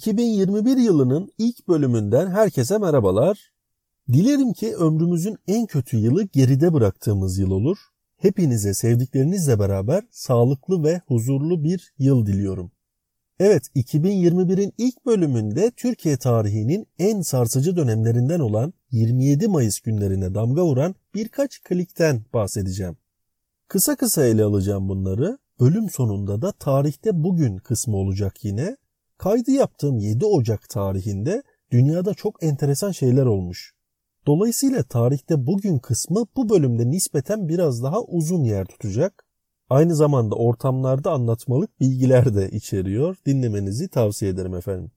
2021 yılının ilk bölümünden herkese merhabalar. Dilerim ki ömrümüzün en kötü yılı geride bıraktığımız yıl olur. Hepinize sevdiklerinizle beraber sağlıklı ve huzurlu bir yıl diliyorum. Evet 2021'in ilk bölümünde Türkiye tarihinin en sarsıcı dönemlerinden olan 27 Mayıs günlerine damga vuran birkaç klikten bahsedeceğim. Kısa kısa ele alacağım bunları. Bölüm sonunda da tarihte bugün kısmı olacak yine. Kaydı yaptığım 7 Ocak tarihinde dünyada çok enteresan şeyler olmuş. Dolayısıyla tarihte bugün kısmı bu bölümde nispeten biraz daha uzun yer tutacak. Aynı zamanda ortamlarda anlatmalık bilgiler de içeriyor. Dinlemenizi tavsiye ederim efendim.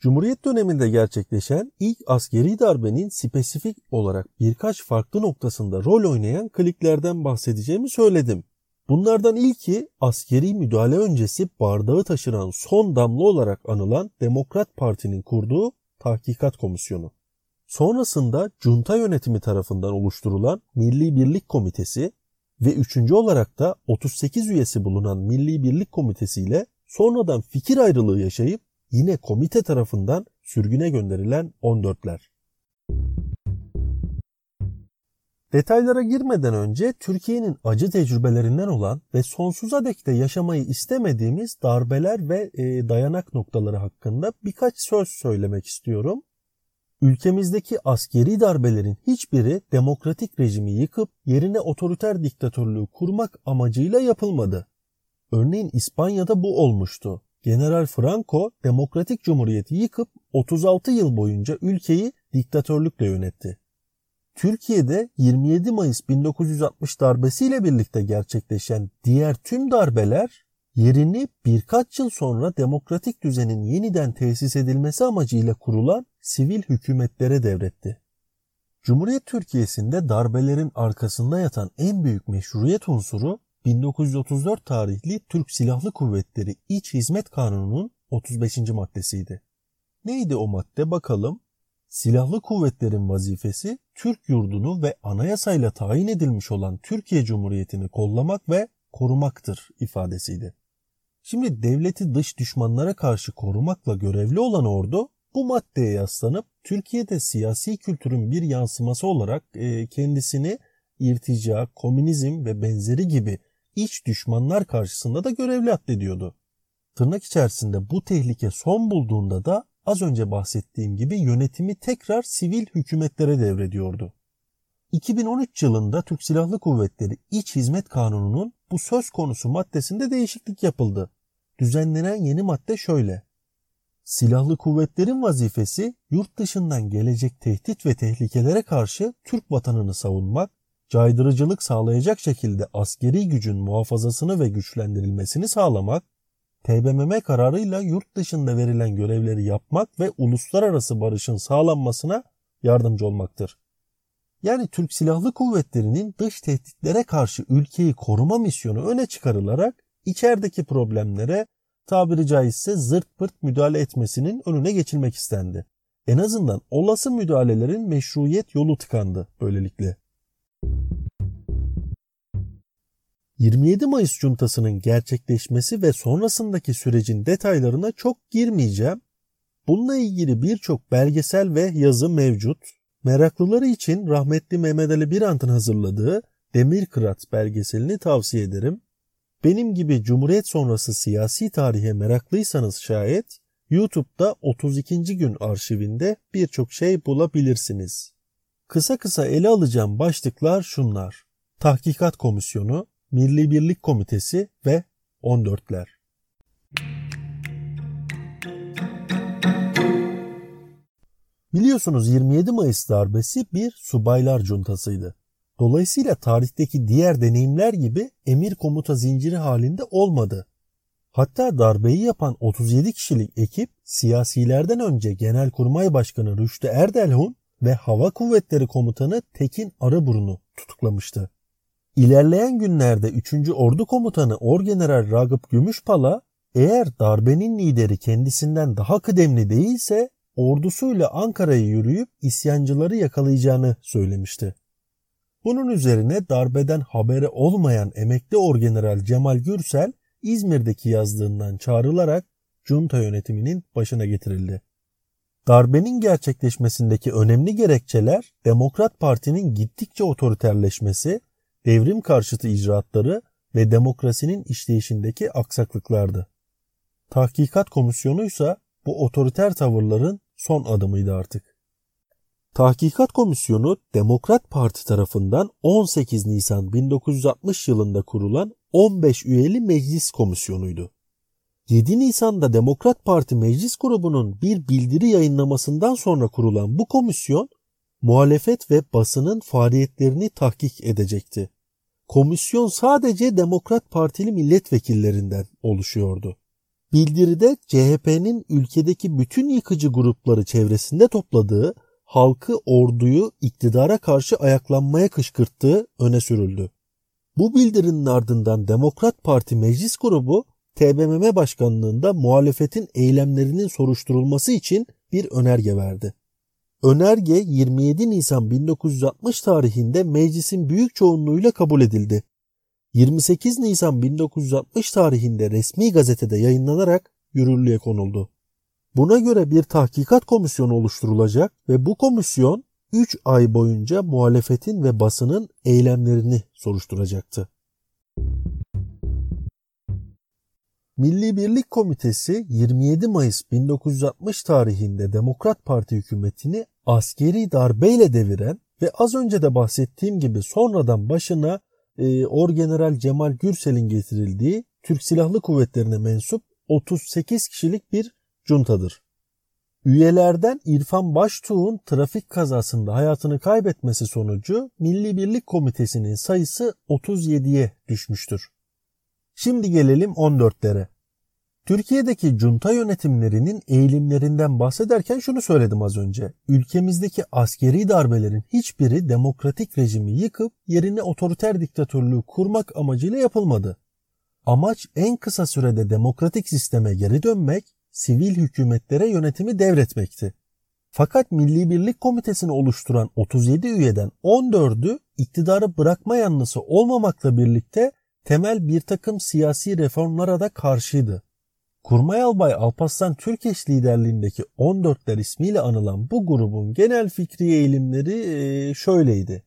Cumhuriyet döneminde gerçekleşen ilk askeri darbenin spesifik olarak birkaç farklı noktasında rol oynayan kliklerden bahsedeceğimi söyledim. Bunlardan ilki askeri müdahale öncesi bardağı taşıran son damla olarak anılan Demokrat Parti'nin kurduğu tahkikat komisyonu. Sonrasında junta yönetimi tarafından oluşturulan Milli Birlik Komitesi ve üçüncü olarak da 38 üyesi bulunan Milli Birlik Komitesi ile sonradan fikir ayrılığı yaşayıp yine komite tarafından sürgüne gönderilen 14'ler. Detaylara girmeden önce Türkiye'nin acı tecrübelerinden olan ve sonsuza dek de yaşamayı istemediğimiz darbeler ve e, dayanak noktaları hakkında birkaç söz söylemek istiyorum. Ülkemizdeki askeri darbelerin hiçbiri demokratik rejimi yıkıp yerine otoriter diktatörlüğü kurmak amacıyla yapılmadı. Örneğin İspanya'da bu olmuştu. General Franco demokratik cumhuriyeti yıkıp 36 yıl boyunca ülkeyi diktatörlükle yönetti. Türkiye'de 27 Mayıs 1960 darbesiyle birlikte gerçekleşen diğer tüm darbeler yerini birkaç yıl sonra demokratik düzenin yeniden tesis edilmesi amacıyla kurulan sivil hükümetlere devretti. Cumhuriyet Türkiye'sinde darbelerin arkasında yatan en büyük meşruiyet unsuru 1934 tarihli Türk Silahlı Kuvvetleri İç Hizmet Kanunu'nun 35. maddesiydi. Neydi o madde bakalım? Silahlı kuvvetlerin vazifesi Türk yurdunu ve anayasayla tayin edilmiş olan Türkiye Cumhuriyeti'ni kollamak ve korumaktır ifadesiydi. Şimdi devleti dış düşmanlara karşı korumakla görevli olan ordu bu maddeye yaslanıp Türkiye'de siyasi kültürün bir yansıması olarak e, kendisini irtica, komünizm ve benzeri gibi iç düşmanlar karşısında da görevli addediyordu. Tırnak içerisinde bu tehlike son bulduğunda da az önce bahsettiğim gibi yönetimi tekrar sivil hükümetlere devrediyordu. 2013 yılında Türk Silahlı Kuvvetleri İç Hizmet Kanunu'nun bu söz konusu maddesinde değişiklik yapıldı. Düzenlenen yeni madde şöyle. Silahlı kuvvetlerin vazifesi yurt dışından gelecek tehdit ve tehlikelere karşı Türk vatanını savunmak, caydırıcılık sağlayacak şekilde askeri gücün muhafazasını ve güçlendirilmesini sağlamak, TBMM kararıyla yurt dışında verilen görevleri yapmak ve uluslararası barışın sağlanmasına yardımcı olmaktır. Yani Türk Silahlı Kuvvetleri'nin dış tehditlere karşı ülkeyi koruma misyonu öne çıkarılarak içerideki problemlere tabiri caizse zırt pırt müdahale etmesinin önüne geçilmek istendi. En azından olası müdahalelerin meşruiyet yolu tıkandı böylelikle. 27 Mayıs cuntasının gerçekleşmesi ve sonrasındaki sürecin detaylarına çok girmeyeceğim. Bununla ilgili birçok belgesel ve yazı mevcut. Meraklıları için rahmetli Mehmet Ali Birant'ın hazırladığı Demir Kırat belgeselini tavsiye ederim. Benim gibi Cumhuriyet sonrası siyasi tarihe meraklıysanız şayet YouTube'da 32. gün arşivinde birçok şey bulabilirsiniz. Kısa kısa ele alacağım başlıklar şunlar. Tahkikat Komisyonu, Milli Birlik Komitesi ve 14'ler. Biliyorsunuz 27 Mayıs darbesi bir subaylar cuntasıydı. Dolayısıyla tarihteki diğer deneyimler gibi emir komuta zinciri halinde olmadı. Hatta darbeyi yapan 37 kişilik ekip siyasilerden önce Genelkurmay Başkanı Rüştü Erdelhun ve Hava Kuvvetleri Komutanı Tekin Arıburun'u tutuklamıştı. İlerleyen günlerde 3. Ordu Komutanı Orgeneral Ragıp Gümüşpala eğer darbenin lideri kendisinden daha kıdemli değilse ordusuyla Ankara'ya yürüyüp isyancıları yakalayacağını söylemişti. Bunun üzerine darbeden haberi olmayan emekli orgeneral Cemal Gürsel İzmir'deki yazlığından çağrılarak junta yönetiminin başına getirildi. Darbenin gerçekleşmesindeki önemli gerekçeler Demokrat Parti'nin gittikçe otoriterleşmesi, devrim karşıtı icraatları ve demokrasinin işleyişindeki aksaklıklardı. Tahkikat Komisyonu ise bu otoriter tavırların son adımıydı artık. Tahkikat Komisyonu Demokrat Parti tarafından 18 Nisan 1960 yılında kurulan 15 üyeli meclis komisyonuydu. 7 Nisan'da Demokrat Parti Meclis Grubu'nun bir bildiri yayınlamasından sonra kurulan bu komisyon muhalefet ve basının faaliyetlerini tahkik edecekti. Komisyon sadece Demokrat Partili milletvekillerinden oluşuyordu. Bildiride CHP'nin ülkedeki bütün yıkıcı grupları çevresinde topladığı halkı orduyu iktidara karşı ayaklanmaya kışkırttığı öne sürüldü. Bu bildirinin ardından Demokrat Parti Meclis Grubu TBMM Başkanlığında muhalefetin eylemlerinin soruşturulması için bir önerge verdi. Önerge 27 Nisan 1960 tarihinde meclisin büyük çoğunluğuyla kabul edildi. 28 Nisan 1960 tarihinde resmi gazetede yayınlanarak yürürlüğe konuldu. Buna göre bir tahkikat komisyonu oluşturulacak ve bu komisyon 3 ay boyunca muhalefetin ve basının eylemlerini soruşturacaktı. Milli Birlik Komitesi 27 Mayıs 1960 tarihinde Demokrat Parti hükümetini askeri darbeyle deviren ve az önce de bahsettiğim gibi sonradan başına e, Orgeneral Cemal Gürsel'in getirildiği Türk Silahlı Kuvvetleri'ne mensup 38 kişilik bir juntadır. Üyelerden İrfan Baştuğ'un trafik kazasında hayatını kaybetmesi sonucu Milli Birlik Komitesi'nin sayısı 37'ye düşmüştür. Şimdi gelelim 14'lere. Türkiye'deki junta yönetimlerinin eğilimlerinden bahsederken şunu söyledim az önce. Ülkemizdeki askeri darbelerin hiçbiri demokratik rejimi yıkıp yerine otoriter diktatörlüğü kurmak amacıyla yapılmadı. Amaç en kısa sürede demokratik sisteme geri dönmek, sivil hükümetlere yönetimi devretmekti. Fakat Milli Birlik Komitesi'ni oluşturan 37 üyeden 14'ü iktidarı bırakma yanlısı olmamakla birlikte temel bir takım siyasi reformlara da karşıydı. Kurmay Albay Alparslan Türkeş liderliğindeki 14'ler ismiyle anılan bu grubun genel fikri eğilimleri şöyleydi.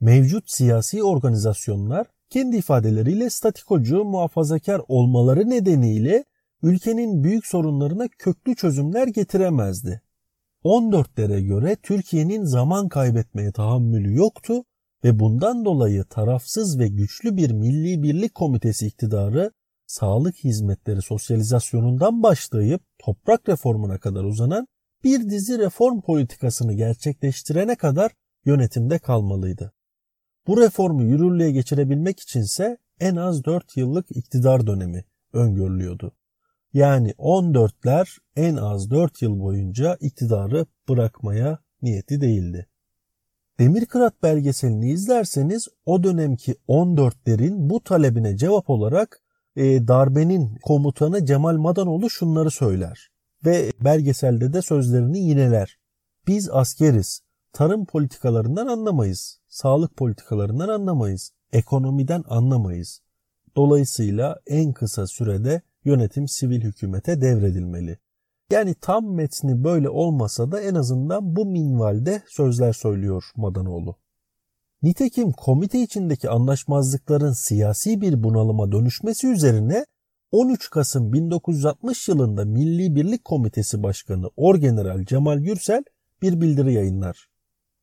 Mevcut siyasi organizasyonlar kendi ifadeleriyle statikocu, muhafazakar olmaları nedeniyle ülkenin büyük sorunlarına köklü çözümler getiremezdi. 14'lere göre Türkiye'nin zaman kaybetmeye tahammülü yoktu ve bundan dolayı tarafsız ve güçlü bir milli birlik komitesi iktidarı sağlık hizmetleri sosyalizasyonundan başlayıp toprak reformuna kadar uzanan bir dizi reform politikasını gerçekleştirene kadar yönetimde kalmalıydı. Bu reformu yürürlüğe geçirebilmek içinse en az 4 yıllık iktidar dönemi öngörülüyordu. Yani 14'ler en az 4 yıl boyunca iktidarı bırakmaya niyeti değildi. Demirkırat belgeselini izlerseniz o dönemki 14'lerin bu talebine cevap olarak e, darbenin komutanı Cemal Madanoğlu şunları söyler ve belgeselde de sözlerini yineler. Biz askeriz, tarım politikalarından anlamayız, sağlık politikalarından anlamayız, ekonomiden anlamayız. Dolayısıyla en kısa sürede yönetim sivil hükümete devredilmeli. Yani tam metni böyle olmasa da en azından bu minvalde sözler söylüyor Madanoğlu. Nitekim komite içindeki anlaşmazlıkların siyasi bir bunalıma dönüşmesi üzerine 13 Kasım 1960 yılında Milli Birlik Komitesi Başkanı Orgeneral Cemal Gürsel bir bildiri yayınlar.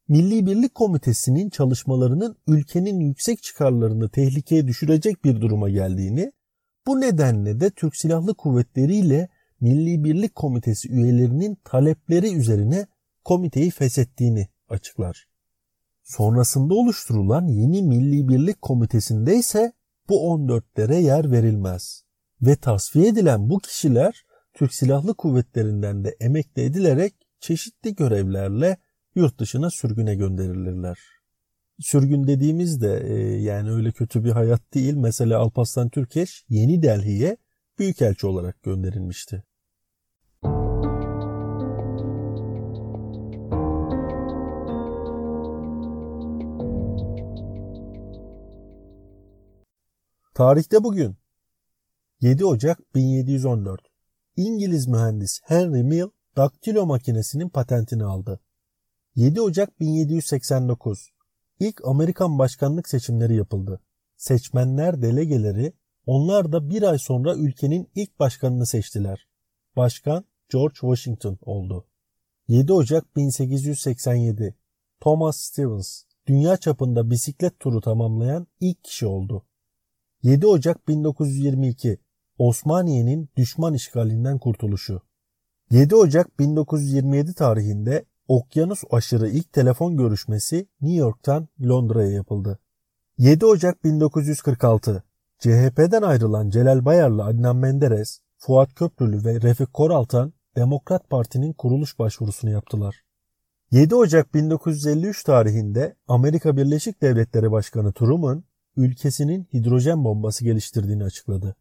Milli Birlik Komitesi'nin çalışmalarının ülkenin yüksek çıkarlarını tehlikeye düşürecek bir duruma geldiğini, bu nedenle de Türk Silahlı Kuvvetleri ile Milli Birlik Komitesi üyelerinin talepleri üzerine komiteyi feshettiğini açıklar. Sonrasında oluşturulan yeni Milli Birlik Komitesi'nde ise bu 14'lere yer verilmez. Ve tasfiye edilen bu kişiler Türk Silahlı Kuvvetleri'nden de emekli edilerek çeşitli görevlerle yurt dışına sürgüne gönderilirler. Sürgün dediğimizde e, yani öyle kötü bir hayat değil. Mesela Alparslan Türkeş Yeni Delhi'ye büyükelçi olarak gönderilmişti. Tarihte bugün 7 Ocak 1714 İngiliz mühendis Henry Mill daktilo makinesinin patentini aldı. 7 Ocak 1789 İlk Amerikan başkanlık seçimleri yapıldı. Seçmenler delegeleri onlar da bir ay sonra ülkenin ilk başkanını seçtiler. Başkan George Washington oldu. 7 Ocak 1887 Thomas Stevens dünya çapında bisiklet turu tamamlayan ilk kişi oldu. 7 Ocak 1922 Osmaniye'nin düşman işgalinden kurtuluşu. 7 Ocak 1927 tarihinde okyanus aşırı ilk telefon görüşmesi New York'tan Londra'ya yapıldı. 7 Ocak 1946 CHP'den ayrılan Celal Bayarlı Adnan Menderes, Fuat Köprülü ve Refik Koraltan Demokrat Parti'nin kuruluş başvurusunu yaptılar. 7 Ocak 1953 tarihinde Amerika Birleşik Devletleri Başkanı Truman ülkesinin hidrojen bombası geliştirdiğini açıkladı.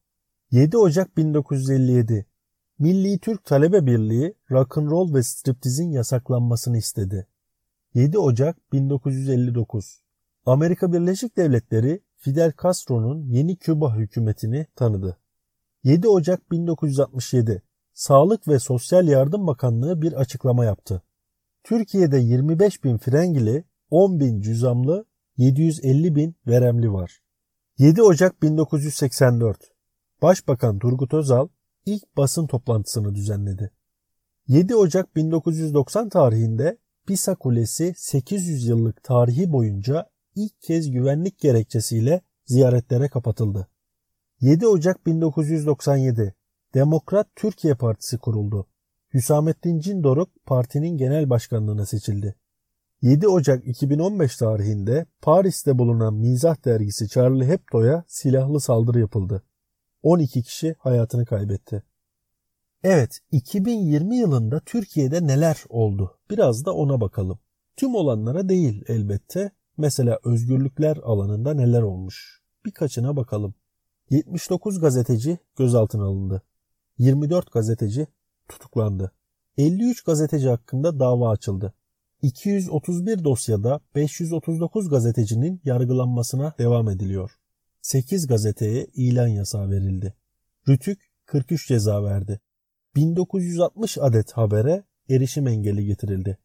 7 Ocak 1957 Milli Türk Talebe Birliği rock'n'roll ve striptizin yasaklanmasını istedi. 7 Ocak 1959 Amerika Birleşik Devletleri Fidel Castro'nun yeni Küba hükümetini tanıdı. 7 Ocak 1967 Sağlık ve Sosyal Yardım Bakanlığı bir açıklama yaptı. Türkiye'de 25 bin frengili, 10 bin cüzamlı, 750 bin veremli var. 7 Ocak 1984 Başbakan Turgut Özal ilk basın toplantısını düzenledi. 7 Ocak 1990 tarihinde Pisa Kulesi 800 yıllık tarihi boyunca ilk kez güvenlik gerekçesiyle ziyaretlere kapatıldı. 7 Ocak 1997 Demokrat Türkiye Partisi kuruldu. Hüsamettin Cindoruk partinin genel başkanlığına seçildi. 7 Ocak 2015 tarihinde Paris'te bulunan Mizah dergisi Charlie Hebdo'ya silahlı saldırı yapıldı. 12 kişi hayatını kaybetti. Evet, 2020 yılında Türkiye'de neler oldu? Biraz da ona bakalım. Tüm olanlara değil elbette. Mesela özgürlükler alanında neler olmuş? Birkaçına bakalım. 79 gazeteci gözaltına alındı. 24 gazeteci tutuklandı. 53 gazeteci hakkında dava açıldı. 231 dosyada 539 gazetecinin yargılanmasına devam ediliyor. 8 gazeteye ilan yasağı verildi. Rütük 43 ceza verdi. 1960 adet habere erişim engeli getirildi.